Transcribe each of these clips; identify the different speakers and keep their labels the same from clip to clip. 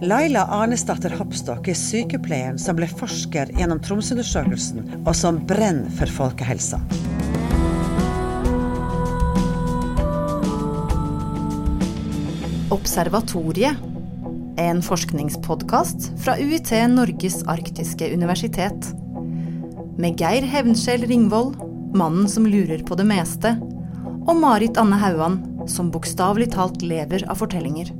Speaker 1: Laila Arnesdatter Hopstokk er sykepleieren som ble forsker gjennom Tromsøundersøkelsen, og som brenner for folkehelsa.
Speaker 2: Observatoriet. En forskningspodkast fra UiT Norges arktiske universitet. Med Geir Hevnskjell Ringvold, mannen som lurer på det meste, og Marit Anne Hauan, som bokstavelig talt lever av fortellinger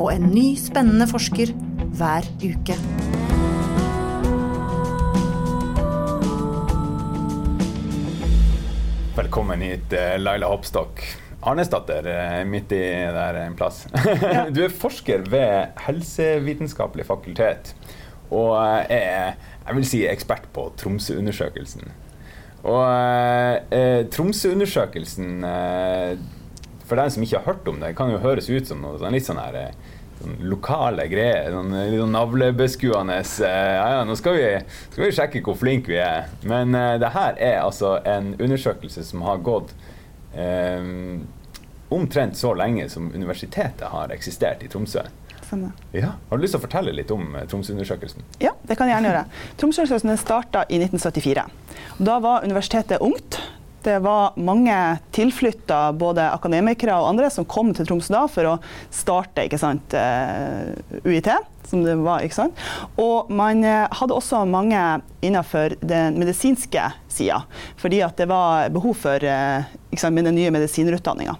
Speaker 2: og en ny spennende forsker hver uke.
Speaker 3: Velkommen hit, eh, Laila Hoppstokk. Arnesdatter eh, midt i der en plass. Du er forsker ved Helsevitenskapelig fakultet og er jeg vil si ekspert på Tromsøundersøkelsen. Og eh, Tromsøundersøkelsen eh, for den som ikke har hørt om det, kan jo høres ut som noe sånn litt sånn her eh, sånn lokale greier. Sånn, litt sånn navlebeskuende. Eh, ja, ja, nå skal vi, skal vi, sjekke hvor flinke vi er. Men uh, det her er altså en undersøkelse som har gått um, omtrent så lenge som universitetet har eksistert i Tromsø. Ja. Har du lyst til å fortelle litt om Tromsøundersøkelsen?
Speaker 4: Ja, det kan jeg gjerne gjøre. Tromsøundersøkelsen starta i 1974. Da var universitetet ungt. Det var mange tilflytta, både akademikere og andre, som kom til Tromsø da for å starte sant, eh, UiT. som det var, ikke sant? Og man eh, hadde også mange innenfor den medisinske sida, fordi det var behov for eh, sant, med den nye medisinutdanninga.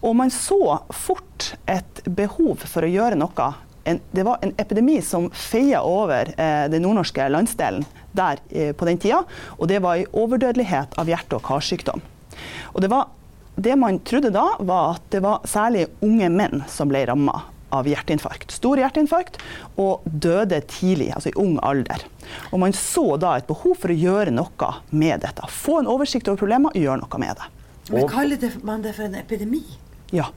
Speaker 4: Og man så fort et behov for å gjøre noe en, det var en epidemi som feia over eh, den nordnorske landsdelen der eh, på den tida. Og det var en overdødelighet av hjerte- og karsykdom. Og det, var, det man trodde da, var at det var særlig unge menn som ble ramma av hjerteinfarkt. Stor hjerteinfarkt, og døde tidlig, altså i ung alder. Og man så da et behov for å gjøre noe med dette. Få en oversikt over problemer og gjøre noe med det.
Speaker 1: Men kaller man det for en epidemi?
Speaker 4: Ja.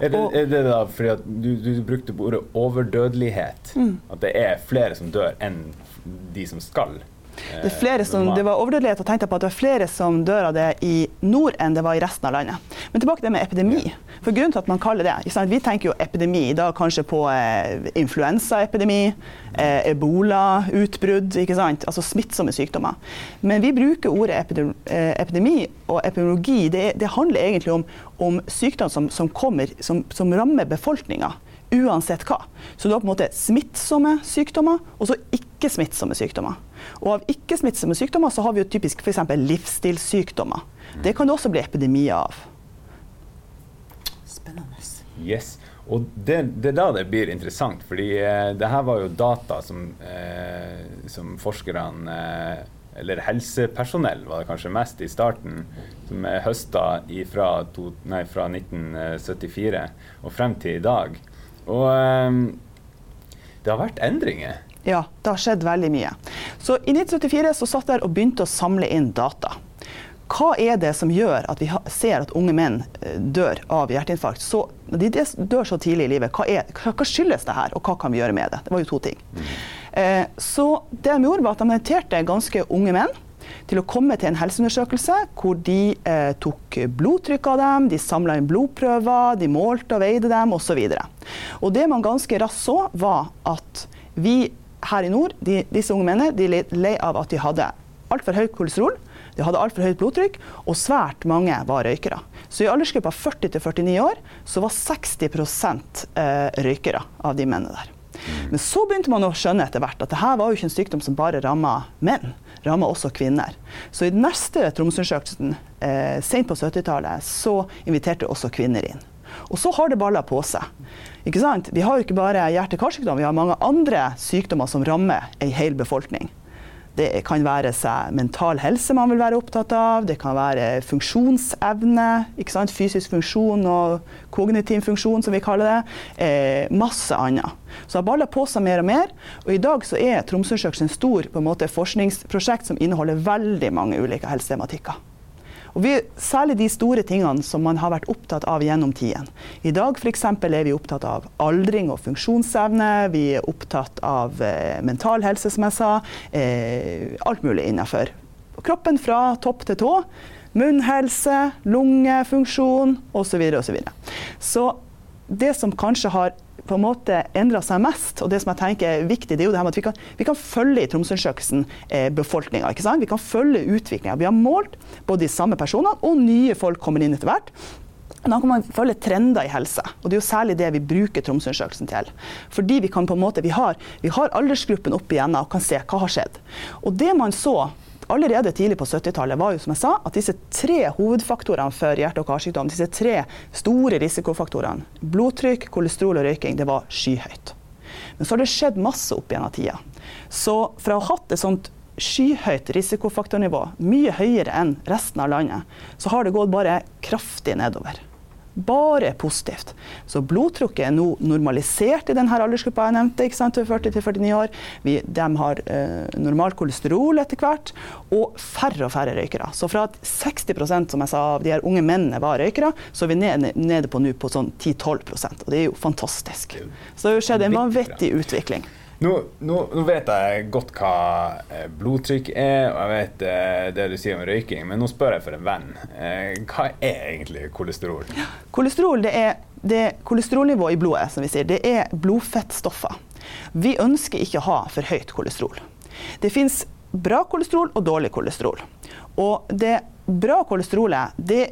Speaker 3: Er det, er det da fordi at du, du brukte ordet overdødelighet? Mm. At det er flere som dør enn de som skal?
Speaker 4: Det, som, det, var overdødelighet og tenkte på at det var flere som dør av det i nord enn det var i resten av landet. Men tilbake til det med epidemi. For grunnen til at man kaller det Vi tenker jo epidemi da kanskje på eh, influensaepidemi, eh, ebolautbrudd, altså smittsomme sykdommer. Men vi bruker ordet eh, epidemi og epidemiologi. Det, det, handler egentlig om, om sykdom som, som, kommer, som, som rammer befolkninga uansett hva. Så du har på en måte smittsomme sykdommer og så ikke-smittsomme sykdommer. Og av ikke-smittsomme sykdommer så har vi jo typisk f.eks. livsstilssykdommer. Det kan det også bli epidemier av.
Speaker 1: Spennende.
Speaker 3: Yes. Og det, det, er da det blir interessant, fordi eh, det her var jo data som, eh, som forskerne eh, eller helsepersonell var det kanskje mest i starten, som er høsta fra, fra 1974 og frem til i dag. Og um, det har vært endringer.
Speaker 4: Ja, det har skjedd veldig mye. Så I 1974 så satt jeg og begynte å samle inn data. Hva er det som gjør at vi ser at unge menn eh, dør av hjerteinfarkt? Så, de dør så tidlig i livet. Hva, er, hva, skyldes det her, og hva kan vi gjøre med det? Det var jo to ting. Eh, så det de gjorde var at de inviterte ganske unge menn til å komme til en helseundersøkelse hvor de eh, tok blodtrykk av dem, de samla inn blodprøver, de målte og veide dem osv. Det man ganske raskt så, var at vi her i nord, de, disse unge mennene, de lei av at de hadde altfor høyt kolesterol. De hadde altfor høyt blodtrykk, og svært mange var røykere. Så i aldersgruppa 40 49 år så var 60 eh, røykere av de mennene der. Men så begynte man å skjønne etter hvert at dette var jo ikke en sykdom som bare ramma menn, ramma også kvinner. Så i den neste Tromsø-undersøkelsen eh, sent på 70-tallet så inviterte også kvinner inn. Og så har det balla på seg. Ikke sant? Vi har jo ikke bare hjerte-karsykdom, vi har mange andre sykdommer som rammer ei hel befolkning. Det kan være seg mental helse man vil være opptatt av, det kan være funksjonsevne, fysisk funksjon og kognitiv funksjon, som vi kaller det. Eh, masse annet. Så har balla på seg mer og mer. Og i dag så er Tromsøundersøkelsen en stor på en måte, forskningsprosjekt som inneholder veldig mange ulike helsetematikker. Og vi, særlig de store tingene som man har vært opptatt av gjennom tiden. I dag f.eks. er vi opptatt av aldring og funksjonsevne. Vi er opptatt av eh, mental helse, som jeg sa. Eh, alt mulig innenfor kroppen fra topp til tå. Munnhelse, lungefunksjon osv. osv. Så, så det som kanskje har på en måte endra seg mest, og det som jeg tenker er viktig, det er jo det her med at vi kan, vi kan følge i Tromsøundersøkelsen eh, befolkninga. Vi kan følge utviklinga. Vi har målt både de samme personene og nye folk kommer inn etter hvert. Da kan man følge trender i helse, og det er jo særlig det vi bruker Tromsøundersøkelsen til. Fordi vi kan på en måte, vi har, vi har aldersgruppen opp igjen og kan se hva har skjedd. Og det man så allerede tidlig på 70-tallet var jo som jeg sa, at disse tre hovedfaktorene for hjerte- og karsykdom, disse tre store risikofaktorene, blodtrykk, kolesterol og røyking, det var skyhøyt. Men så har det skjedd masse opp gjennom tida. Så fra å ha hatt et sånt skyhøyt risikofaktornivå, mye høyere enn resten av landet, så har det gått bare kraftig nedover bare positivt. Så blodtrykket er nå normalisert i denne aldersgruppa jeg nevnte, ikke sant, 40-49 år. Vi, de har eh, normalt kolesterol etter hvert, og færre og færre røykere. Så fra at 60% som jeg sa, av de her unge mennene var røykere, så er vi nede, nede på nå på sånn 10-12% og det er jo fantastisk. Så det har skjedd en vanvittig utvikling.
Speaker 3: Nå, nå, nå, vet jeg godt hva eh, blodtrykk er, og jeg vet eh, det du sier om røyking, men nå spør jeg for en venn. Eh, hva er egentlig kolesterol?
Speaker 4: Kolesterol det er det kolesterolnivået i blodet, som vi sier, det er blodfettstoffer. Vi ønsker ikke å ha for høyt kolesterol. Det fins bra kolesterol og dårlig kolesterol. Og det bra kolesterolet det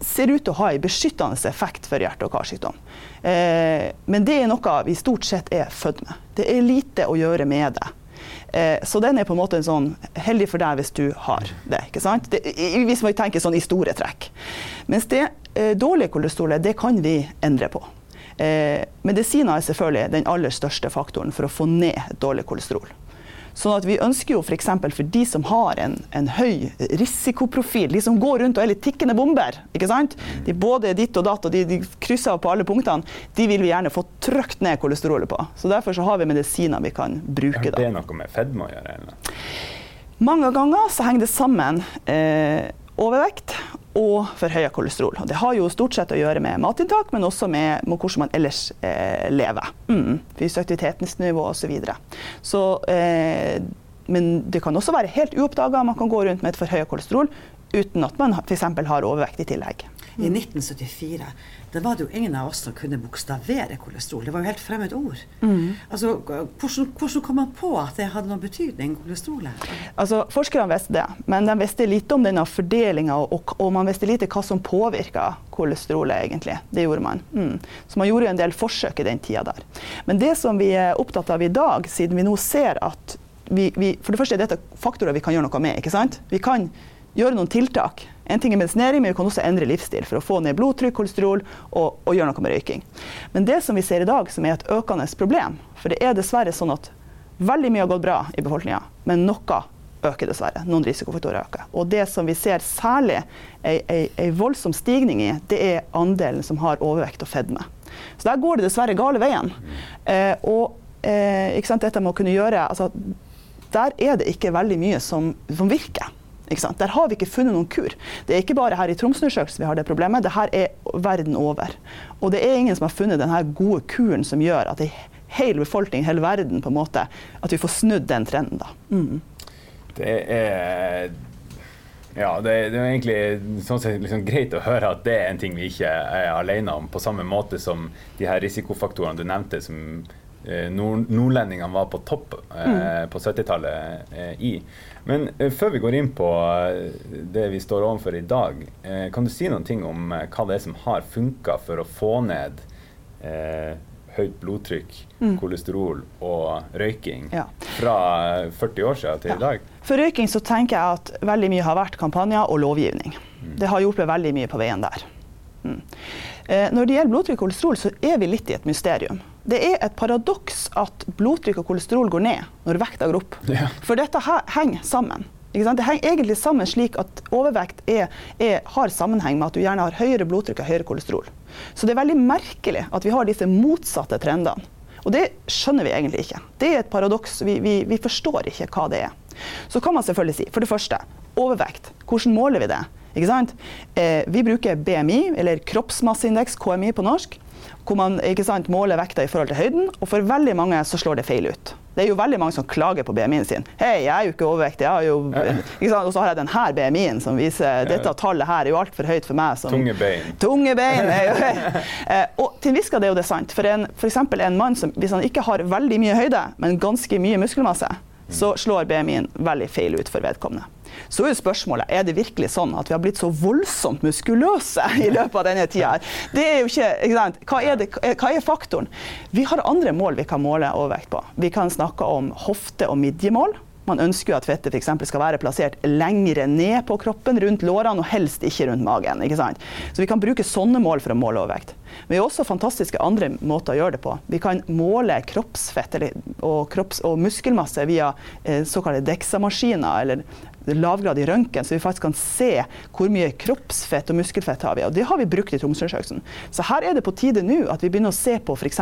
Speaker 4: ser ut til å ha en beskyttende effekt for hjerte- og karsykdom. Eh, men det er noe vi stort sett er født med. Det er lite å gjøre med det. Eh, så den er på en måte en sånn heldig for deg hvis du har det. ikke sant? Det, hvis vi tenker sånn i store trekk. Mens det eh, dårlige kolesterolet, det kan vi endre på. Eh, medisiner er selvfølgelig den aller største faktoren for å få ned dårlig kolesterol. Sånn at vi ønsker jo f.eks. For, for de som har en, en, høy risikoprofil, de som går rundt og er litt tikkende bomber, ikke sant? De både ditt og datt og de, de krysser på alle punktene, de vil vi gjerne få trykt ned kolesterolet på. Så derfor så har vi medisiner vi kan bruke.
Speaker 3: Da. det noe med fedme å gjøre? Eller?
Speaker 4: Mange ganger så henger det sammen eh, overvekt og forhøya kolesterol. Det har jo stort sett å gjøre med matinntak, men også med, hvordan man ellers eh, lever. Mm. Fysisk aktivitetsnivå osv. Så, videre. så eh, men det kan også være helt uoppdaga. Man kan gå rundt med et forhøya kolesterol uten at man f.eks. har overvekt i tillegg.
Speaker 1: I 1974 da var det jo ingen av oss som kunne bokstavere kolesterol. Det var jo helt fremmed ord. Mm. Altså, hvordan, hvordan, kom man på at det hadde noen betydning, kolesterolet?
Speaker 4: Altså, Forskerne visste det, men de visste lite om denne fordelinga, og, og, man visste lite hva som påvirka kolesterolet, egentlig. Det gjorde man. Mm. Så man gjorde en del forsøk i den tida der. Men det som vi er opptatt av i dag, siden vi nå ser at vi, vi, For det første er dette faktorer vi kan gjøre noe med. ikke sant? Vi kan gjøre noen tiltak. En ting er medisinering, men vi kan også endre livsstil for å få ned blodtrykk, kolesterol og, og, gjøre noe med røyking. Men det som vi ser i dag, som er et økende problem, for det er dessverre sånn at veldig mye har gått bra i befolkninga, men noe øker dessverre. Noen risikofaktorer øker. Og det som vi ser særlig ei voldsom stigning i, det er andelen som har overvekt og fedme. Så der går det dessverre gale veien. Eh, og eh, dette med å kunne gjøre altså, Der er det ikke veldig mye som, som virker. Der har vi ikke funnet noen kur. Det er ikke bare her i Tromsøundersøkelsen vi har det problemet, Dette er verden over. Og det er ingen som har funnet denne gode kuren som gjør at hele befolkningen, hele verden, på en måte, at vi får snudd den trenden. da. Mm.
Speaker 3: Det er ja, det, det, er egentlig sånn sett liksom greit å høre at det er en ting vi ikke er alene om, på samme måte som de her risikofaktorene du nevnte, som eh, nord nordlendingene var på topp eh, mm. på 70-tallet eh, i. Men uh, før vi går inn på uh, det vi står overfor i dag, uh, kan du si noen ting om hva det er som har funka for å få ned høyt blodtrykk, mm. kolesterol og røyking ja. fra 40 år siden til ja. i dag?
Speaker 4: For røyking så tenker jeg at veldig mye har vært kampanjer og lovgivning. Mm. Det har hjulpet veldig mye på veien der. Mm. Når det gjelder blodtrykk og kolesterol, så er vi litt i et mysterium det er et paradoks at blodtrykk og kolesterol går ned når vekta går opp. Ja. For dette henger sammen. Det henger egentlig sammen slik at overvekt er, er, har sammenheng med at du gjerne har høyere blodtrykk og høyere kolesterol. Så det er veldig merkelig at vi har disse motsatte trendene. Og det skjønner vi egentlig ikke. Det er et paradoks. Vi, vi, vi forstår ikke hva det er. Så kan man selvfølgelig si, for det første, overvekt. Hvordan måler vi det? Eh, vi bruker BMI, eller kroppsmasseindeks, KMI på norsk hvor man sant, måler vekta i forhold til høyden. Og for veldig mange så slår det feil ut. Det er jo veldig mange som klager på BMI-en sin. Hei, jeg er jo ikke overvektig. Jeg har jo, ikke sant? Og så har jeg denne BMI-en som viser dette tallet her er jo altfor høyt for meg. Som,
Speaker 3: Tunge bein.
Speaker 4: Tunge bein. er jo- Eh, og til en viss grad er jo det sant. For en, for eksempel en mann som hvis han ikke har veldig mye høyde, men ganske mye muskelmasse, så slår BMI-en veldig feil ut for vedkommende. Så er spørsmålet er det virkelig sånn at vi har blitt så voldsomt muskuløse i løpet av denne tida. Det er jo ikke, ikke sant? Hva, er det, hva er faktoren? Vi har andre mål vi kan måle overvekt på. Vi kan snakke om hofte- og midjemål. Man ønsker jo at fettet eksempel skal være plassert lengre ned på kroppen, rundt lårene, og helst ikke rundt magen. ikke sant? Så vi kan bruke sånne mål for å måle overvekt. Men vi har også fantastiske andre måter å gjøre det på. Vi kan måle kroppsfett og, kropps- og muskelmasse via eh, såkalte DEXA-maskiner, eller lavgradig røntgen, så vi faktisk kan se hvor mye kroppsfett og muskelfett har vi. Og det har vi brukt i Tromsøundersøkelsen. Så her er det på tide nå at vi begynner å se på f.eks.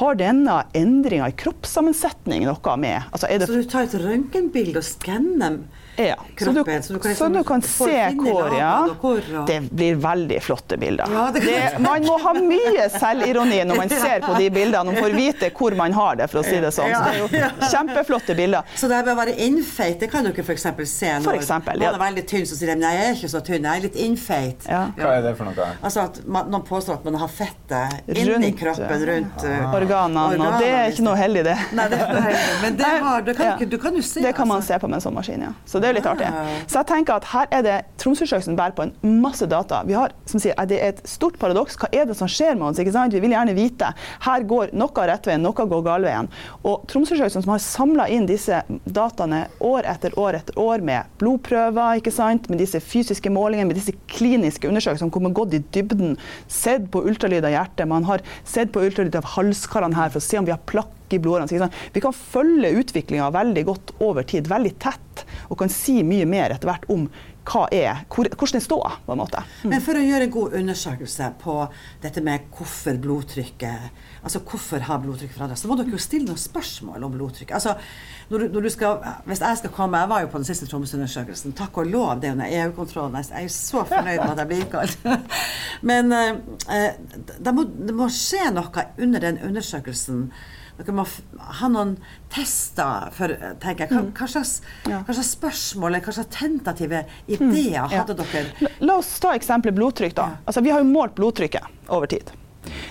Speaker 4: har denne endringa i kroppssammensetning noe med altså
Speaker 1: Så du tar et røntgenbilde og skanner
Speaker 4: ja. Så du,
Speaker 1: så du kan
Speaker 4: så
Speaker 1: liksom
Speaker 4: du kan se hvor, ja.
Speaker 1: hvor, og-
Speaker 4: Det blir veldig flotte bilder.
Speaker 1: Ja, det
Speaker 4: det, man må ha mye selvironi når man ser på de bildene og får vite hvor man har det, for å si det sånn. Så det er jo kjempeflotte bilder.
Speaker 1: Så det med å være innfeit, det kan dere f.eks. se når
Speaker 4: For eksempel,
Speaker 1: man er veldig tynn, så sier de nei, jeg er ikke så tynn, jeg er litt innfeit.
Speaker 4: Ja.
Speaker 3: Hva er det for noe?
Speaker 1: Altså at man, noen påstår at man har fettet inni kroppen, rundt uh,
Speaker 4: Organene, og det er ikke noe heldig, det.
Speaker 1: Nei, det er ikke noe heldig. Men det, har, det kan,
Speaker 4: Ja.
Speaker 1: du kan jo se.
Speaker 4: Det kan man
Speaker 1: altså.
Speaker 4: se på med en sånn maskin, ja. Så det er litt artig. Så jeg tenker at her er det Tromsøundersøkelsen bærer på en masse data. Vi har, som sier, Det er et stort paradoks. Hva er det som skjer med oss? ikke sant? Vi vil gjerne vite. Her går noe rett veien, noe går galveien. Og Tromsøundersøkelsen som har samla inn disse dataene år etter år etter år med blodprøver, ikke sant? med disse fysiske målingene, med disse kliniske undersøkelsene hvor man har gått i dybden, sett på ultralyd av hjertet, man har sett på ultralyd av halskarene her for å se om vi har plakk i blodårene. Vi kan følge utviklinga veldig godt over tid, veldig tett, og kan si mye mer etter hvert om hva er, hvor, hvordan er ståa, på en måte.
Speaker 1: Men for å gjøre en god undersøkelse på dette med hvorfor blodtrykket Altså hvorfor har blodtrykket forandra så må dere jo stille noen spørsmål om blodtrykk. Altså, når du, når du skal, hvis jeg skal komme Jeg var jo på den siste Tromsø-undersøkelsen. Takk og lov, det er den EU-kontrollen. Jeg er så fornøyd med at jeg blir innkalt. Men eh, det, må, det må skje noe under den undersøkelsen. Dere må ha noen tester for tenker jeg, hva, hva, slags, hva slags spørsmål eller hva slags tentative ideer
Speaker 4: Ja.
Speaker 1: hadde dere?
Speaker 4: La, oss ta eksempelet blodtrykk. da. Altså, vi har jo målt blodtrykket over tid.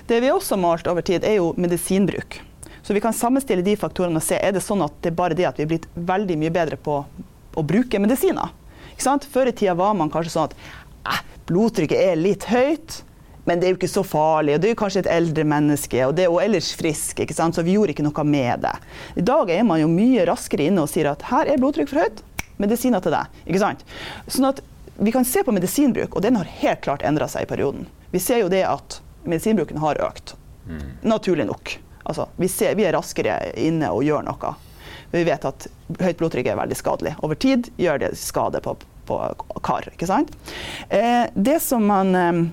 Speaker 4: Det vi også har målt over tid, er jo medisinbruk. Så vi kan sammenstille de faktorene og se er det sånn at det er bare det at vi er blitt veldig mye bedre på å bruke medisiner. Før i tida var man kanskje sånn at eh, blodtrykket er litt høyt. Men det er jo ikke så farlig, og det er jo kanskje et eldre menneske, og det er jo ellers frisk, ikke sant? så vi gjorde ikke noe med det. I dag er man jo mye raskere inne og sier at her er blodtrykk for høyt, medisiner til deg. ikke sant? Sånn at vi kan se på medisinbruk, og den har helt klart endra seg i perioden. Vi ser jo det at medisinbruken har økt. Naturlig nok. Altså, vi, ser, vi er raskere inne og gjør noe. Vi vet at høyt blodtrykk er veldig skadelig. Over tid gjør det skade på, på kar. ikke sant? Eh, det som man Eh,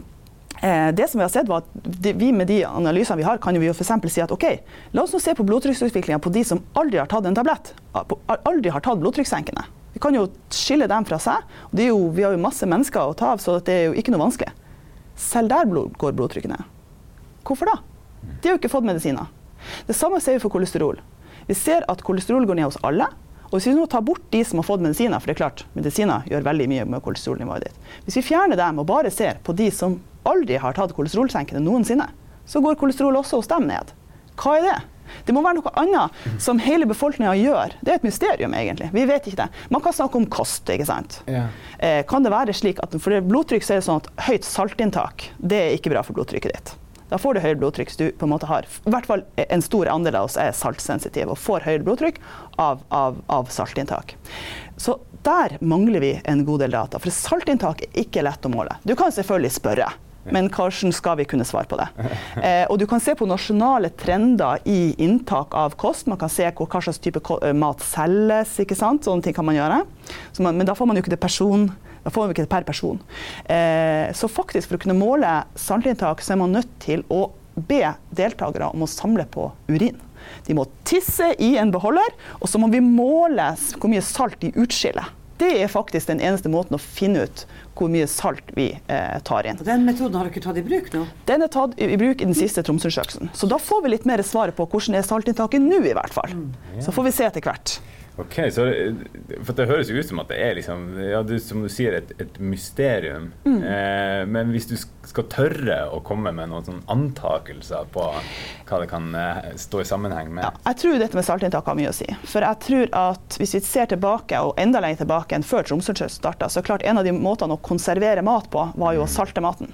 Speaker 4: det som Vi har sett var at vi med de analysene vi har, kan vi jo for si at ok, la oss nå se på blodtrykksutviklinga på de som aldri har tatt en tablett. Aldri har tatt blodtrykkssenkende. Vi kan jo skille dem fra seg. og jo, vi har jo masse mennesker å ta av, så det er jo ikke noe vanskelig. Selv der går blodtrykket ned. Hvorfor da? De har jo ikke fått medisiner. Det samme ser vi for kolesterol. Vi ser at kolesterol går ned hos alle. Og hvis vi nå tar bort de som har fått medisiner, for det er klart, medisiner gjør veldig mye med kolesterolnivået ditt. Hvis vi fjerner dem og bare ser på de som aldri har tatt kolesterolsenkende noensinne, så går kolesterol også hos dem ned. Hva er det? Det må være noe annet som hele befolkninga gjør. Det er et mysterium, egentlig. Vi vet ikke det. Man kan snakke om kost, ikke sant.
Speaker 3: Ja.
Speaker 4: Eh, kan det være slik at for blodtrykk så er det sånn at høyt saltinntak det er ikke bra for blodtrykket ditt. Da får du høyere blodtrykk hvis du på en måte har I hvert fall en stor andel av oss er saltsensitive og får høyere blodtrykk av, av, av saltinntak. Så der mangler vi en god del data. For saltinntak er ikke lett å måle. Du kan selvfølgelig spørre. Men hvordan skal vi kunne svare på det? Eh, og du kan se på nasjonale trender i inntak av kost. Man kan se hvor, hva slags type eh, mat selges. ikke sant? Sånne ting kan man gjøre. Man, men da får man jo ikke det person. Da får man ikke det per person. Eh, så faktisk for å kunne måle saltinntak, så er man nødt til å be deltakere om å samle på urin. De må tisse i en beholder, og så må vi måle hvor mye salt de utskiller. Det er faktisk den eneste måten å finne ut hvor mye salt vi eh, tar inn.
Speaker 1: Den metoden har dere tatt i bruk nå?
Speaker 4: Den er tatt i i bruk i den siste Tromsø-undersøkelsen. Så da får vi litt mer svaret på hvordan er saltinntaket nå, i hvert fall. Så får vi se etter hvert.
Speaker 3: Ok, så det- for Det høres jo ut som at det er liksom, ja, du, som du sier, et, et mysterium.
Speaker 4: Mm.
Speaker 3: Eh, men hvis du skal tørre å komme med noen sånn antakelser på hva det kan eh, stå i sammenheng med
Speaker 4: Ja, jeg tror dette med saltinntak har mye å si. For jeg tror at hvis vi ser tilbake, og enda lenger tilbake enn før Tromsøsjøen starta, så er klart en av de måtene å konservere mat på, var jo å salte maten.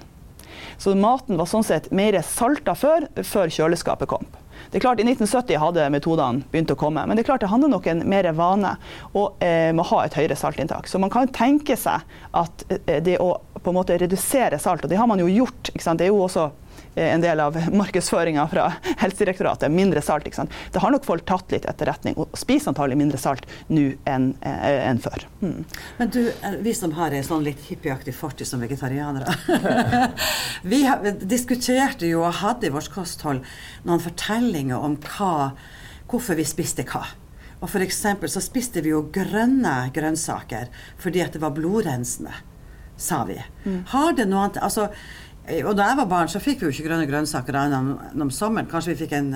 Speaker 4: Så maten var sånn sett mer salta før, før kjøleskapet kom. Det er klart I 1970 hadde metodene begynt å komme, men det er klart det handler nok en mer vane og eh, med å ha et høyere saltinntak. Så man kan tenke seg at eh, det å på en måte redusere salt, og det har man jo gjort, ikke sant? det er jo også en del av markedsføringa fra Helsedirektoratet. Mindre salt. ikke sant? Det har nok folk tatt litt etterretning, og spiser antagelig mindre salt nå enn en enn før. Mm.
Speaker 1: Men du, eh, vi som har en sånn litt hippieaktig fortid som vegetarianere Vi diskuterte jo og hadde i vårt kosthold noen fortellinger om hva, hvorfor vi spiste hva. Og eksempel så spiste vi jo grønne grønnsaker fordi at det var blodrensende, sa vi. Har det noe annet altså, eh, og da jeg var barn, så fikk vi jo ikke grønne grønnsaker annet om, om sommeren. Kanskje vi fikk en,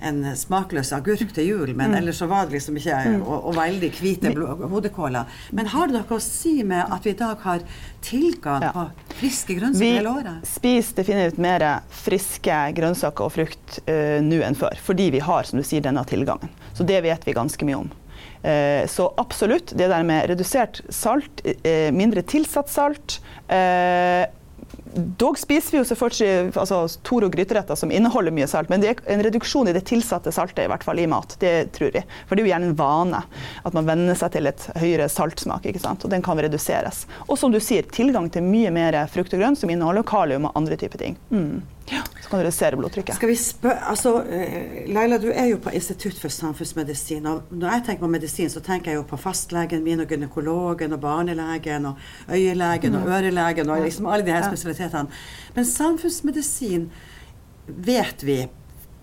Speaker 1: en smakløs agurk til jul, men ellers så var det liksom ikke Og, og veldig hvite hodekåler. Men har det noe å si med at vi i dag har tilgang
Speaker 4: Ja.
Speaker 1: på friske grønnsaker
Speaker 4: Vi
Speaker 1: hele året?
Speaker 4: spiser definitivt mer friske grønnsaker og frukt uh, nå enn før, fordi vi har som du sier, denne tilgangen. Så det vet vi ganske mye om. Eh, så absolutt, det der med redusert salt, eh, mindre tilsatt salt eh, Dog spiser vi jo selvfølgelig altså, og gryteretter som inneholder mye salt, men det er en reduksjon i det tilsatte saltet i hvert fall i mat. Det tror vi. For det er jo gjerne en vane at man venner seg til et høyere saltsmak, ikke sant? og den kan reduseres. Og som du sier, tilgang til mye mer frukt og grønt som inneholder kalium og andre typer ting. Mm. Ja, så kan du redusere blodtrykket.
Speaker 1: Skal vi spør, altså, Leila, du er jo på Institutt for samfunnsmedisin. og Når jeg tenker på medisin, så tenker jeg jo på fastlegen min og gynekologen og barnelegen og øyelegen og ørelegen og liksom alle de her
Speaker 4: Ja.
Speaker 1: Spesialitetene. Men samfunnsmedisin vet vi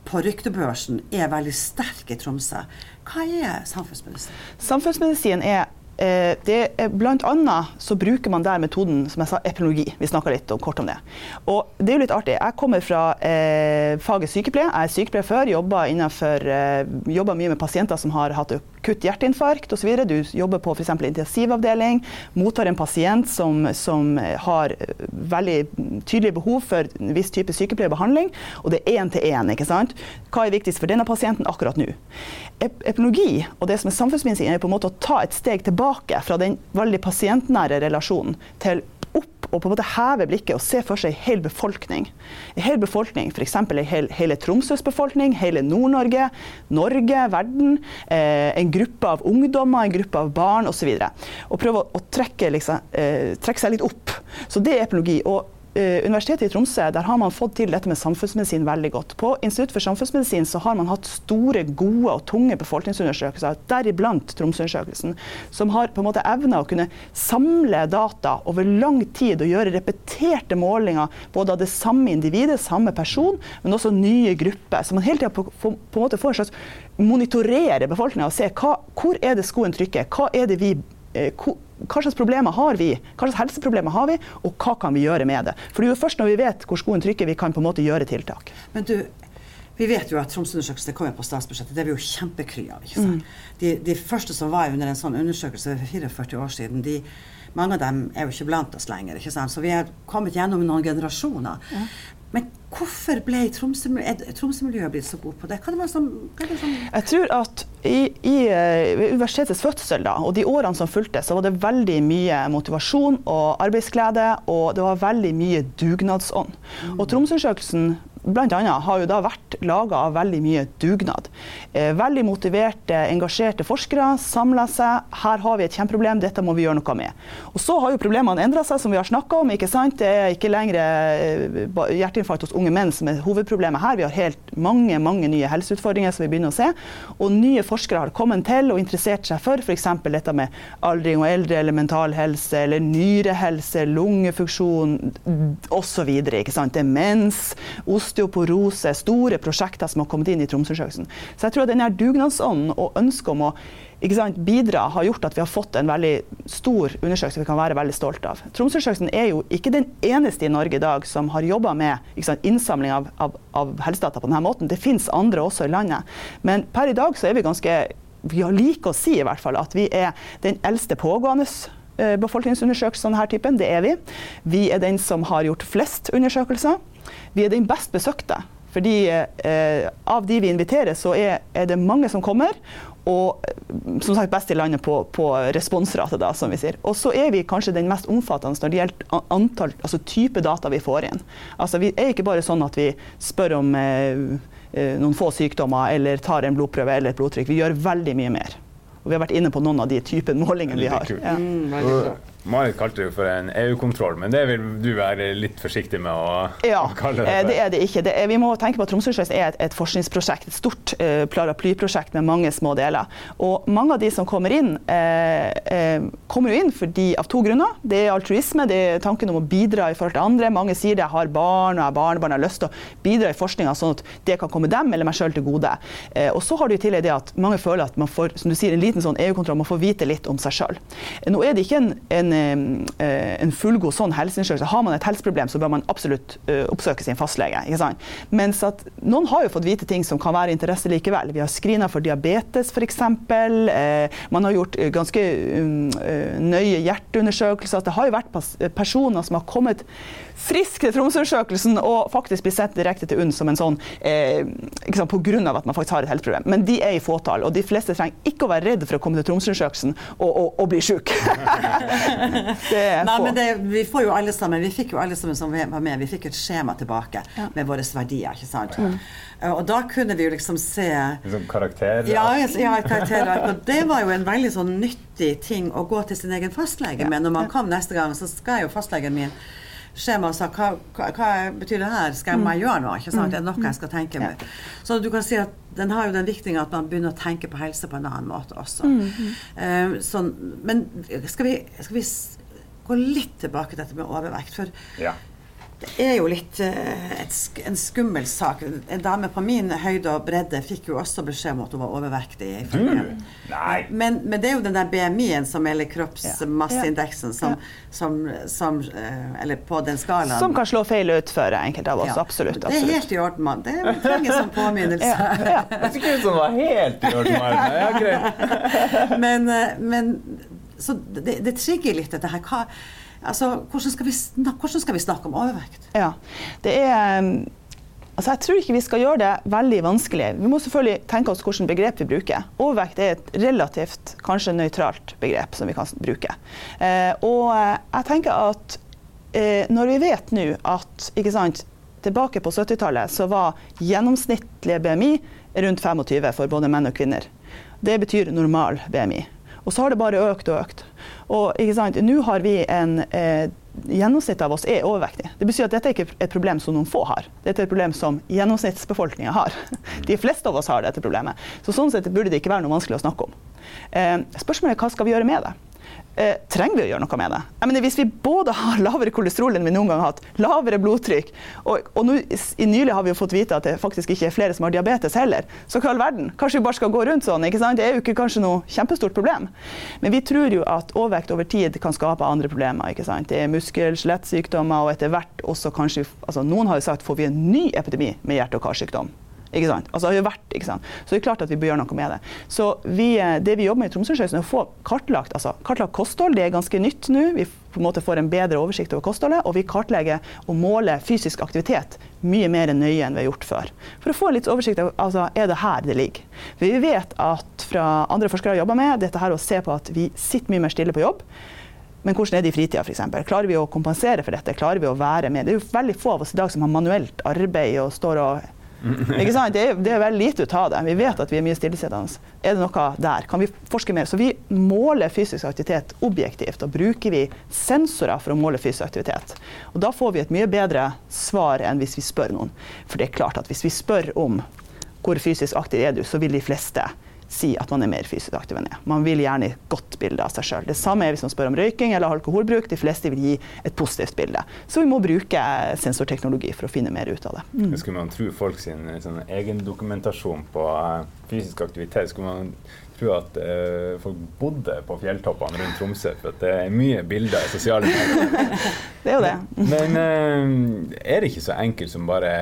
Speaker 1: på ryktebørsen er veldig sterk i Tromsø. Hva er samfunnsmedisin?
Speaker 4: Samfunnsmedisin er det er Blant annet så bruker man der metoden som jeg sa, epidemiologi. Vi snakka litt om, kort om det. Og det er jo litt artig. Jeg kommer fra eh, faget sykepleie. Jeg er sykepleier før. Jobba, innenfor, eh, jobba mye med pasienter som har hatt akutt hjerteinfarkt osv. Du jobber på f.eks. intensivavdeling. Mottar en pasient som, som har eh, veldig tydelig behov for en viss type sykepleierbehandling. Og det er én til én. ikke sant? Hva er viktigst for denne pasienten akkurat nå? Ep epidemiologi og det som er samfunnsmedisin, er på en måte å ta et steg tilbake fra den veldig pasientnære relasjonen til opp og på en måte heve blikket og se for seg en hel befolkning. En hel befolkning, F.eks. Hel, hele Tromsøs befolkning, hele Nord-Norge, Norge, verden. Eh, en gruppe av ungdommer, en gruppe av barn osv. Og, og prøve å, å trekke, liksom, eh, trekke seg litt opp. Så det er epidemiologi. Og Universitetet i Tromsø der har man fått til dette med samfunnsmedisin veldig godt. På Institutt for samfunnsmedisin så har man hatt store, gode og tunge befolkningsundersøkelser, deriblant Tromsø-undersøkelsen, som har på en måte evna å kunne samle data over lang tid og gjøre repeterte målinger både av det samme individet, samme person, men også nye grupper. Så man hele tida på, på, på en måte får en slags monitorere befolkninga og se hva, hvor er det skoen trykker, hva er det vi eh, hva slags problemer har vi, hva slags helseproblemer har vi, og hva kan vi gjøre med det. For det er jo først når vi vet hvor skoen trykker, vi kan på en måte gjøre tiltak.
Speaker 1: Men du, vi vet jo at Tromsø-undersøkelsen kommer på statsbudsjettet. Det er vi jo kjempekry av. ikke sant? De, de første som var under en sånn undersøkelse for 44 år siden, de, mange av dem er jo ikke blant oss lenger. ikke sant? Så vi er kommet gjennom noen generasjoner. Men hvorfor ble Tromsø- Tromsø-miljøet blitt så god på det? Hva er det som, hva er det som
Speaker 4: Jeg tror at i, i eh, universitetets fødsel da, og de årene som fulgte, så var det veldig mye motivasjon og arbeidsglede, og det var veldig mye dugnadsånd. Og Tromsø-undersøkelsen blant annet har jo da vært laga av veldig mye dugnad. Eh, veldig motiverte, engasjerte forskere samla seg. Her har vi et kjempeproblem, dette må vi gjøre noe med. Og så har jo problemene endra seg, som vi har snakka om. ikke sant? Det er ikke lenger eh, hjerteinfarkt hos unge menn som er hovedproblemet her. Vi har helt mange mange nye helseutfordringer som vi begynner å se. Og nye forskere har kommet til og interessert seg for f.eks. dette med aldring og eldre, eller mental helse, eller nyrehelse, lungefunksjon osv. Demens, osteoporose, store prosjekter som har kommet inn i Tromsøundersøkelsen. Så jeg tror at denne dugnadsånden og ønsket om å sant, bidra har gjort at vi har fått en veldig stor undersøkelse vi kan være veldig stolt av. Tromsøundersøkelsen er jo ikke den eneste i Norge i dag som har jobba med sant, innsamling av, av, av helsedata på denne måten. Det finnes andre også i landet. Men per i dag så er vi ganske vi liker å si i hvert fall at vi er den eldste pågående eh, befolkningsundersøkelsen av denne typen. Det er vi. Vi er den som har gjort flest undersøkelser. Vi er den best besøkte. Fordi eh, av de vi inviterer, så er, er, det mange som kommer. Og eh, som sagt best i landet på, på responsrate, da, som vi sier. Og så er vi kanskje den mest omfattende når det gjelder antall, altså type data vi får inn. Altså Vi er ikke bare sånn at vi spør om eh, Eh, noen få sykdommer eller tar en blodprøve eller et blodtrykk. Vi gjør veldig mye mer. Og vi har vært inne på noen av de typen målingene vi har. Ja.
Speaker 3: Mm, Marit kalte det jo for en EU-kontroll, men det vil du være litt forsiktig med å
Speaker 4: ja,
Speaker 3: kalle
Speaker 4: det? Ja, eh, det er det ikke. Det er, vi må tenke på at Tromsøsjøs er et, et, forskningsprosjekt, et stort uh, paraplyprosjekt med mange små deler. Og mange av de som kommer inn, uh, uh, kommer jo inn fordi, av to grunner. Det er altruisme, det er tanken om å bidra i forhold til andre. Mange sier det, jeg har barn og jeg har barnebarn, har lyst til å bidra i forskninga sånn at det kan komme dem eller meg sjøl til gode. og så har du i tillegg det at mange føler at man får som du sier, en liten sånn EU-kontroll, man får vite litt om seg sjøl. Nå er det ikke en, en en fullgod sånn helseundersøkelse. Har man et helseproblem, så bør man absolutt eh, oppsøke sin fastlege. sant? Mens at noen har jo fått vite ting som kan være interesse likevel. Vi har screena for diabetes f.eks. Eh, man har gjort ganske nøye hjerteundersøkelser. Det har jo vært personer som har kommet frisk til Tromsøundersøkelsen og faktisk blir sendt direkte til UNN som en sånn eh, ikke pga. at man faktisk har et helseproblem. Men de er i fåtall, og de fleste trenger ikke å være redde for å komme til Tromsøundersøkelsen og, og, og, bli syk.
Speaker 1: Nei, men det, vi får jo alle sammen, vi fikk jo alle sammen som var med, vi fikk et skjema tilbake ja. med våre verdier. ikke sant? Mm. Og da kunne vi jo liksom se
Speaker 3: Liksom karakterer?
Speaker 1: Ja, ja karakterer. Og det var jo en veldig sånn nyttig ting å gå til sin egen fastlege ja. med. Når man kom neste gang, så skal jo fastlegen min skjema og sa hva, hva, hva, betyr det her, skal jeg mm. gjøre noe? ikke sant? Det er noe jeg skal tenke med. Så du kan si at den har jo den viktinga at man begynner å tenke på helse på en annen måte også. Um, sånn, men skal vi, skal vi, gå litt tilbake til dette med overvekt? For ja. Det er jo litt uh, et, en skummel sak. En dame på min høyde og bredde fikk jo også beskjed om at hun var overvektig.
Speaker 3: Mm.
Speaker 1: Men, men, det er jo den der BMI-en som eller kroppsmasseindeksen som, som, som uh, Eller på den skalaen.
Speaker 4: Som kan slå feil ut for enkelte av oss. Ja. Absolutt, absolutt.
Speaker 1: Det er helt i orden, mann. Det trenger som påminnelse. ja,
Speaker 3: ja. Det ser ikke ut som det var helt i orden, Marne. Ja, greit.
Speaker 1: men, uh, men så det, det trigger litt dette her. Hva Altså, hvordan skal, snakke, hvordan skal, vi snakke, om overvekt?
Speaker 4: Ja, det er... Um, altså jeg tror ikke vi skal gjøre det veldig vanskelig. Vi må selvfølgelig tenke oss hvilket begrep vi bruker. Overvekt er et relativt, kanskje nøytralt begrep som vi kan bruke. Eh, og eh, jeg tenker at eh, når vi vet nå at sant, tilbake på 70-tallet så var gjennomsnittlige BMI rundt 25 for både menn og kvinner. Det betyr normal BMI. Og så har det bare økt og økt. Og Nå har vi en eh, Gjennomsnittet av oss er overvektig. Det betyr at dette er ikke et problem som noen få har. Dette er et problem som gjennomsnittsbefolkninga har. De fleste av oss har dette problemet. Så sånn sett burde det ikke være noe vanskelig å snakke om. Eh, spørsmålet er hva skal vi gjøre med det? Eh, trenger vi å gjøre noe med det? Mener, hvis vi både har lavere kolesterol enn vi noen gang har hatt, lavere blodtrykk, og, og nu, i nylig har vi fått vite at det faktisk ikke er flere som har diabetes heller, så hva i all verden? Kanskje vi bare skal gå rundt sånn? Det er jo ikke kanskje noe kjempestort problem. Men vi tror jo at overvekt over tid kan skape andre problemer. Det er muskel- skjelettsykdommer, og etter hvert også kanskje altså Noen har jo sagt får vi en ny epidemi med hjerte- og karsykdom. Ikke sant? Altså, har jo vært, ikke sant? Så det er klart at vi bør gjøre noe med det. Så vi, eh, det vi jobber med i Tromsøundersøkelsen, er å få kartlagt, altså, kartlagt kosthold. Det er ganske nytt nå. Vi på en måte får en bedre oversikt over kostholdet. Og vi kartlegger og måler fysisk aktivitet mye mer nøye enn vi har gjort før. For å få litt oversikt over altså, er det her det ligger. For vi vet at fra andre forskere har jobba med dette her å se på at vi sitter mye mer stille på jobb. Men hvordan er det i fritida f.eks.? Klarer vi å kompensere for dette? Klarer vi å være med? Det er jo veldig få av oss i dag som har manuelt arbeid og står og? Det er, det er veldig lite ut av det. Vi vet at vi er mye stillesittende. Er det noe der? Kan vi forske mer? Så vi måler fysisk aktivitet objektivt. Og bruker vi sensorer for å måle fysisk aktivitet. Og da får vi et mye bedre svar enn hvis vi spør noen. For det er klart at hvis vi spør om hvor fysisk aktiv er du, så vil de fleste si at man er mer fysisk aktiv enn jeg. Man vil gjerne gi et godt bilde av seg sjøl. Det samme er hvis man spør om røyking eller alkoholbruk. De fleste vil gi et positivt bilde. Så vi må bruke sensorteknologi for å finne mer ut av det.
Speaker 3: Mm. Skulle man tro folk sin sånn, egendokumentasjon på uh, fysisk aktivitet, skulle man tro at uh, folk bodde på fjelltoppene rundt Tromsø. For det er mye bilder i sosiale medier.
Speaker 4: det er jo det.
Speaker 3: Men uh, er det ikke så enkelt som bare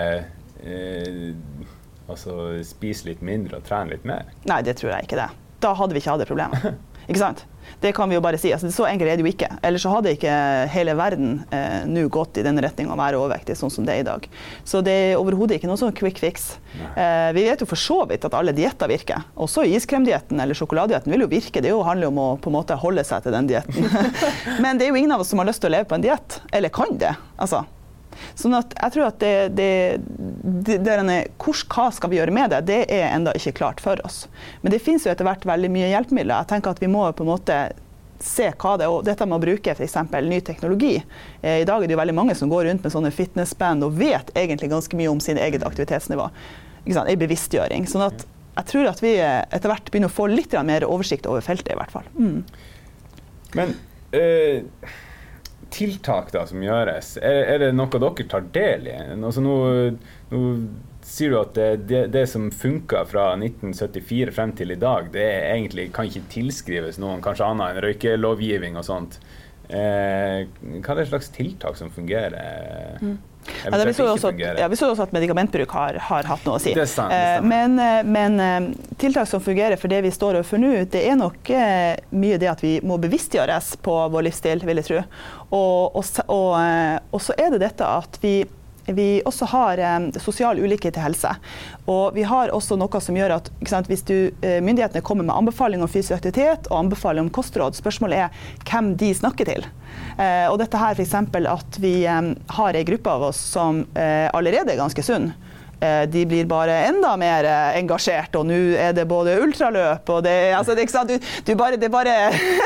Speaker 3: altså spise litt mindre og trene litt mer?
Speaker 4: Nei, det tror jeg ikke det. Da hadde vi ikke hatt det problemet. Ikke sant? Det kan vi jo bare si. Altså, så enkelt er det jo ikke. Ellers så hadde ikke hele verden eh, nå gått i den retninga å være overvektig sånn som det er i dag. Så det er overhodet ikke noe sånn quick fix. Eh, vi vet jo for så vidt at alle dietter virker. Også iskremdietten eller sjokoladedietten vil jo virke. Det jo handler om å på en måte holde seg til den dietten. Men det er jo ingen av oss som har lyst til å leve på en diett. Eller kan det. Altså. Sånn at jeg tror at det, det, det, hvor, Hva skal vi gjøre med det? Det er ennå ikke klart for oss. Men det finnes jo etter hvert veldig mye hjelpemidler. Jeg tenker at vi må på en måte se hva det er. Og dette med å bruke f.eks. ny teknologi. Eh, I dag er det jo veldig mange som går rundt med sånne fitnessband og vet egentlig ganske mye om sin eget aktivitetsnivå. En bevisstgjøring. Sånn at jeg tror at vi etter hvert begynner å få litt mer oversikt over feltet, i hvert fall. Mm.
Speaker 3: Men øh tiltak da, som gjøres, er, er, det noe dere tar del i? Altså, nå, nå, sier du at det, det, som funka fra 1974 frem til i dag, det egentlig kan ikke tilskrives noen kanskje annet enn røykelovgivning og sånt. Eh, hva er det slags tiltak som fungerer?
Speaker 4: Mm. Ja, vi, så også, ja, vi så også at medikamentbruk har, har hatt noe å si.
Speaker 3: Det sant, det eh,
Speaker 4: men, eh, men, eh, tiltak som fungerer for det vi står overfor nå, det er nok mye det at vi må bevisstgjøres på vår livsstil, vil jeg tro. Og, og, og, og så er det dette at vi vi også har eh, sosial ulikhet i helse. Og vi har også noe som gjør at sant, hvis du, eh, myndighetene kommer med anbefaling om fysisk aktivitet og anbefaling om kostråd, spørsmålet er hvem de snakker til. Eh, og dette her f.eks. at vi eh, har ei gruppe av oss som allerede er ganske sunn. Eh, de blir bare enda mer eh, engasjert, og nå er det både ultraløp og det, altså det, du, du bare, det, bare,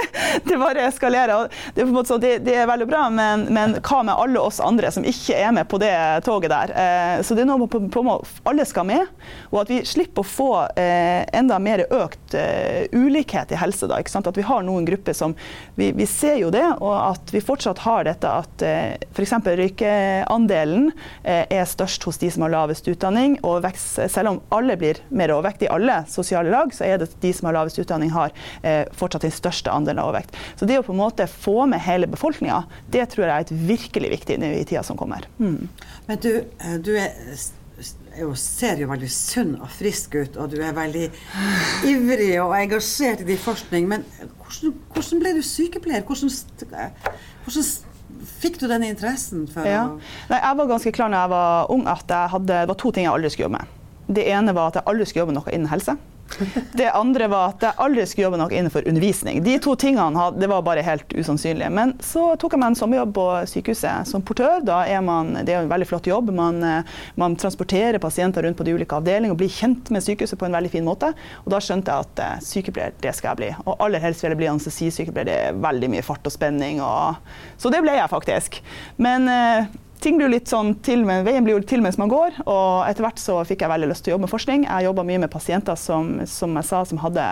Speaker 4: det bare eskalerer. Det er, sånn, det, det er veldig bra, men, men, hva med alle oss andre som ikke er med på det toget der? Eh, så det er noe på, på, alle skal med, og at vi slipper å få enda mer økt ulikhet i helse. Da, at vi har noen grupper som vi, vi, ser jo det, og at vi fortsatt har dette at f.eks. røykeandelen er størst hos de som har lavest utdanning utdanning og vekst, selv om alle blir mer overvekt i alle sosiale lag, så er det de som har lavest utdanning, har eh, fortsatt den største andelen av overvekt. Så det å på en måte få med hele befolkninga, det tror jeg er et virkelig viktig i tida som kommer. Mm.
Speaker 1: Men du, eh, du er jo, ser jo veldig sunn og frisk ut, og du er veldig ivrig og engasjert i din forskning. Men hvordan, hvordan ble du sykepleier? Hvordan, hvordan fikk du den interessen? for
Speaker 4: ja. Nei, jeg var ganske klar når jeg var ung at hadde, det var to ting jeg aldri skulle jobbe med. Det ene var at jeg aldri skulle jobbe med noe innen helse. Det andre var at jeg aldri skulle jobbe noe innenfor undervisning. De to tingene det var bare helt usannsynlige. Men så tok jeg meg en sommerjobb på sykehuset som portør. Da er man, det er en veldig flott jobb. Man, eh, man transporterer pasienter rundt på de ulike avdelingene og blir kjent med sykehuset på en veldig fin måte. Og da skjønte jeg at eh, sykepleier, det skal jeg bli. Og aller helst vil jeg bli anestesisykepleier. Det er veldig mye fart og spenning. Og, så det ble jeg faktisk. Men eh, ting blir litt sånn til, men veien blir jo til mens man går. Og etter hvert så fikk jeg veldig lyst til å jobbe med forskning. Jeg jobba mye med pasienter som, som jeg sa, som hadde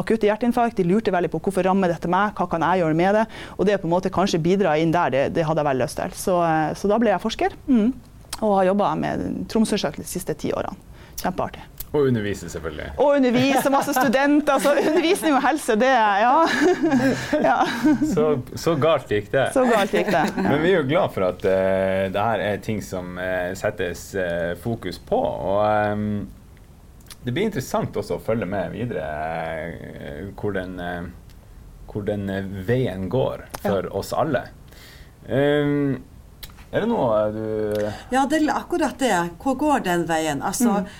Speaker 4: akutte hjerteinfarkt. De lurte veldig på hvorfor rammer dette meg, hva kan jeg gjøre med det? Og det på en måte kanskje bidra inn der, det, det hadde jeg veldig lyst til. Så, så da ble jeg forsker. Mm. Og har jobba med Tromsø-undersøkelsen de siste ti årene. Kjempeartig.
Speaker 3: Og undervise, selvfølgelig.
Speaker 4: Og undervise, masse studenter. Så undervisning og helse, det ja. ja.
Speaker 3: Så, så, galt gikk det.
Speaker 4: Så galt gikk det.
Speaker 3: Ja. Men vi er jo glad for at uh, det her er ting som uh, settes uh, fokus på. Og um, det blir interessant også å følge med videre hvor den, hvor den veien går for ja. oss alle. Um, er det noe du
Speaker 1: Ja, det er akkurat det. Hvor går den veien? Altså, mm.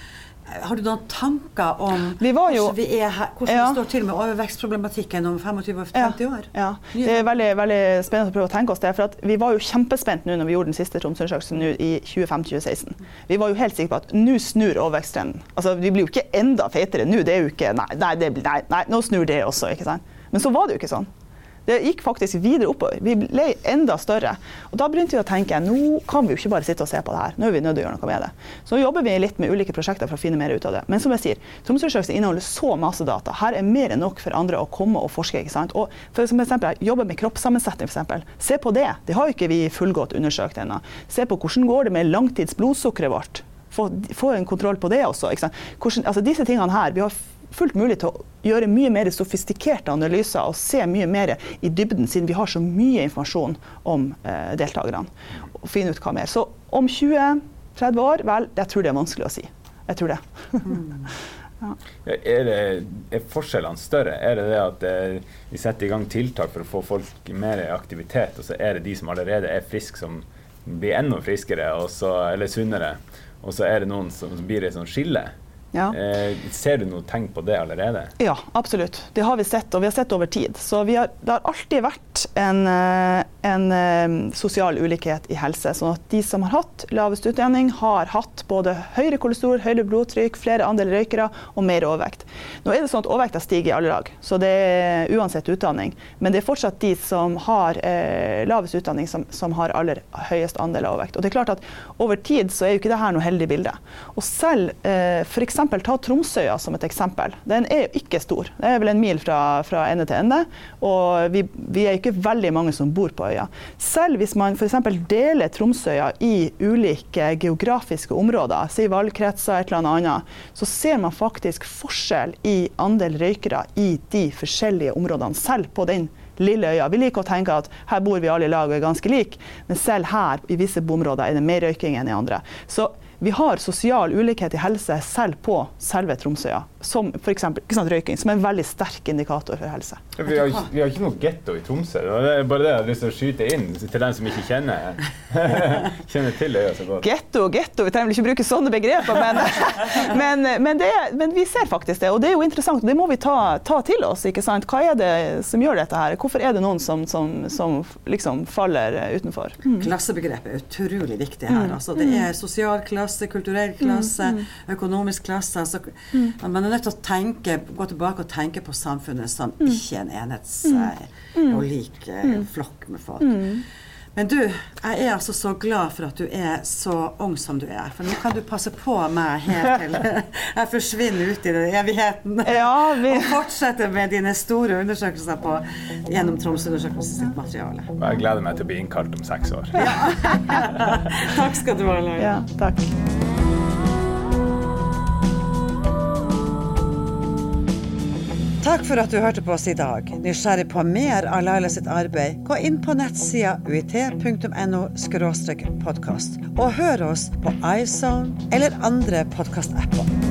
Speaker 1: Har du noen tanker om vi jo, hvordan, vi, her, hvordan ja. vi, står til med overvekstproblematikken om 25-50 år?
Speaker 4: Ja. Det er veldig, veldig, spennende å prøve å tenke oss det. For vi var jo kjempespent nå når vi gjorde den siste Tromsø-undersøkelsen i 2015-2016. Vi var jo helt sikre på at nå snur overveksttrenden. Altså, vi blir jo ikke enda fetere nå. Det er jo ikke Nei, nei, det, nei, nei nå snur det også. ikke sant? Men så var det jo ikke sånn. Det gikk faktisk videre oppover. Vi ble enda større. Og da begynte vi å tenke nå kan vi jo ikke bare sitte og se på det her, nå er vi nødt til å gjøre noe med det. Så jobber vi litt med ulike prosjekter for å finne mer ut av det. Men som jeg sier, Tromsøundersøkelsen inneholder så masse data. Her er mer enn nok for andre å komme og forske. ikke sant? Og for eksempel, jobbe med kroppssammensetning, f.eks. Se på det. Det har jo ikke vi fullgodt undersøkt ennå. Se på hvordan går det med langtidsblodsukkeret vårt. Få, få, en kontroll på det også. Hvordan, altså disse tingene her, Vi har fullt mulig til å gjøre mye mer sofistikerte analyser og se mye mer i dybden, siden vi har så mye informasjon om eh, deltakerne. Og finne ut hva mer. Så om 20-30 år, vel, jeg tror det er vanskelig å si. Jeg tror det.
Speaker 3: Ja. Er, det, er, forskjellene større? Er det det at eh, vi setter i gang tiltak for å få folk mer i aktivitet, og så er det de som allerede er friske, som blir enda friskere så, eller sunnere? Og så er det noen som, som blir et sånt skille. Ja. Eh, ser du noe tegn på det allerede?
Speaker 4: Ja, absolutt. Det har vi sett, og vi har sett over tid. Så har, det har alltid vært en, eh, en, eh, sosial ulikhet i helse. sånn at de som har hatt lavest utdanning, har hatt både høyere kolesterol, høyere blodtrykk, flere andel røykere og mer overvekt. Nå er det sånn at Overvekta stiger i alle lag, så det er uansett utdanning. Men det er fortsatt de som har eh, lavest utdanning, som, som, har aller høyest andel av overvekt. Og det er klart at Over tid så er jo ikke dette noe heldig bilde. Og selv eh, for ta Tromsøya som et eksempel. Den er ikke stor. Det er vel en mil fra, fra ende til ende. Og vi, vi, er ikke veldig mange som bor på øya. Selv hvis man f.eks. deler Tromsøya i ulike geografiske områder, si valgkretser, et eller annet, så ser man faktisk forskjell i andel røykere i de forskjellige områdene, selv på den lille øya. Vi liker å tenke at her bor vi alle i lag og er ganske like, men selv her i visse bområder er det mer røyking enn i andre. Så vi har sosial ulikhet i helse selv på selve Tromsøya. Som f.eks. røyking, som er en veldig sterk indikator for helse.
Speaker 3: Vi, har, vi, har, ikke noe getto i Tromsø. Det er bare det jeg har lyst til å skyte inn til dem som ikke kjenner, kjenner til øya så godt.
Speaker 4: Getto og getto, vi trenger vel ikke bruke sånne begreper, men, men, men, det, men, vi ser faktisk det. Og det er jo interessant, og det må vi ta, ta, til oss. ikke sant? Hva er det som gjør dette her? Hvorfor er det noen som, som, som liksom faller utenfor?
Speaker 1: Mm. Klassebegrepet er utrolig viktig her. Mm. Altså, det er sosial klasse klasse, kulturell klasse, mm, mm. økonomisk klasse. Altså, mm. Er nødt til å tenke, gå tilbake og tenke på samfunnet som mm. ikke en enhets mm. og lik mm. flokk med folk. Men du, jeg er altså så glad for at du er så ung som du er. For nå kan du passe på meg helt til jeg forsvinner ut i den evigheten. Ja, vi... Og fortsette med dine store undersøkelser på, gjennom Tromsø-undersøkelsen sitt materiale.
Speaker 3: Og jeg gleder meg til å bli innkalt om seks år.
Speaker 1: Ja. takk skal du ha, Laila.
Speaker 4: Ja, takk.
Speaker 1: Takk for at du hørte på oss i dag. Nysgjerrig på mer av Laila sitt arbeid, gå inn på nettsida uit.no podkast, og hør oss på iZone eller andre podkastapper.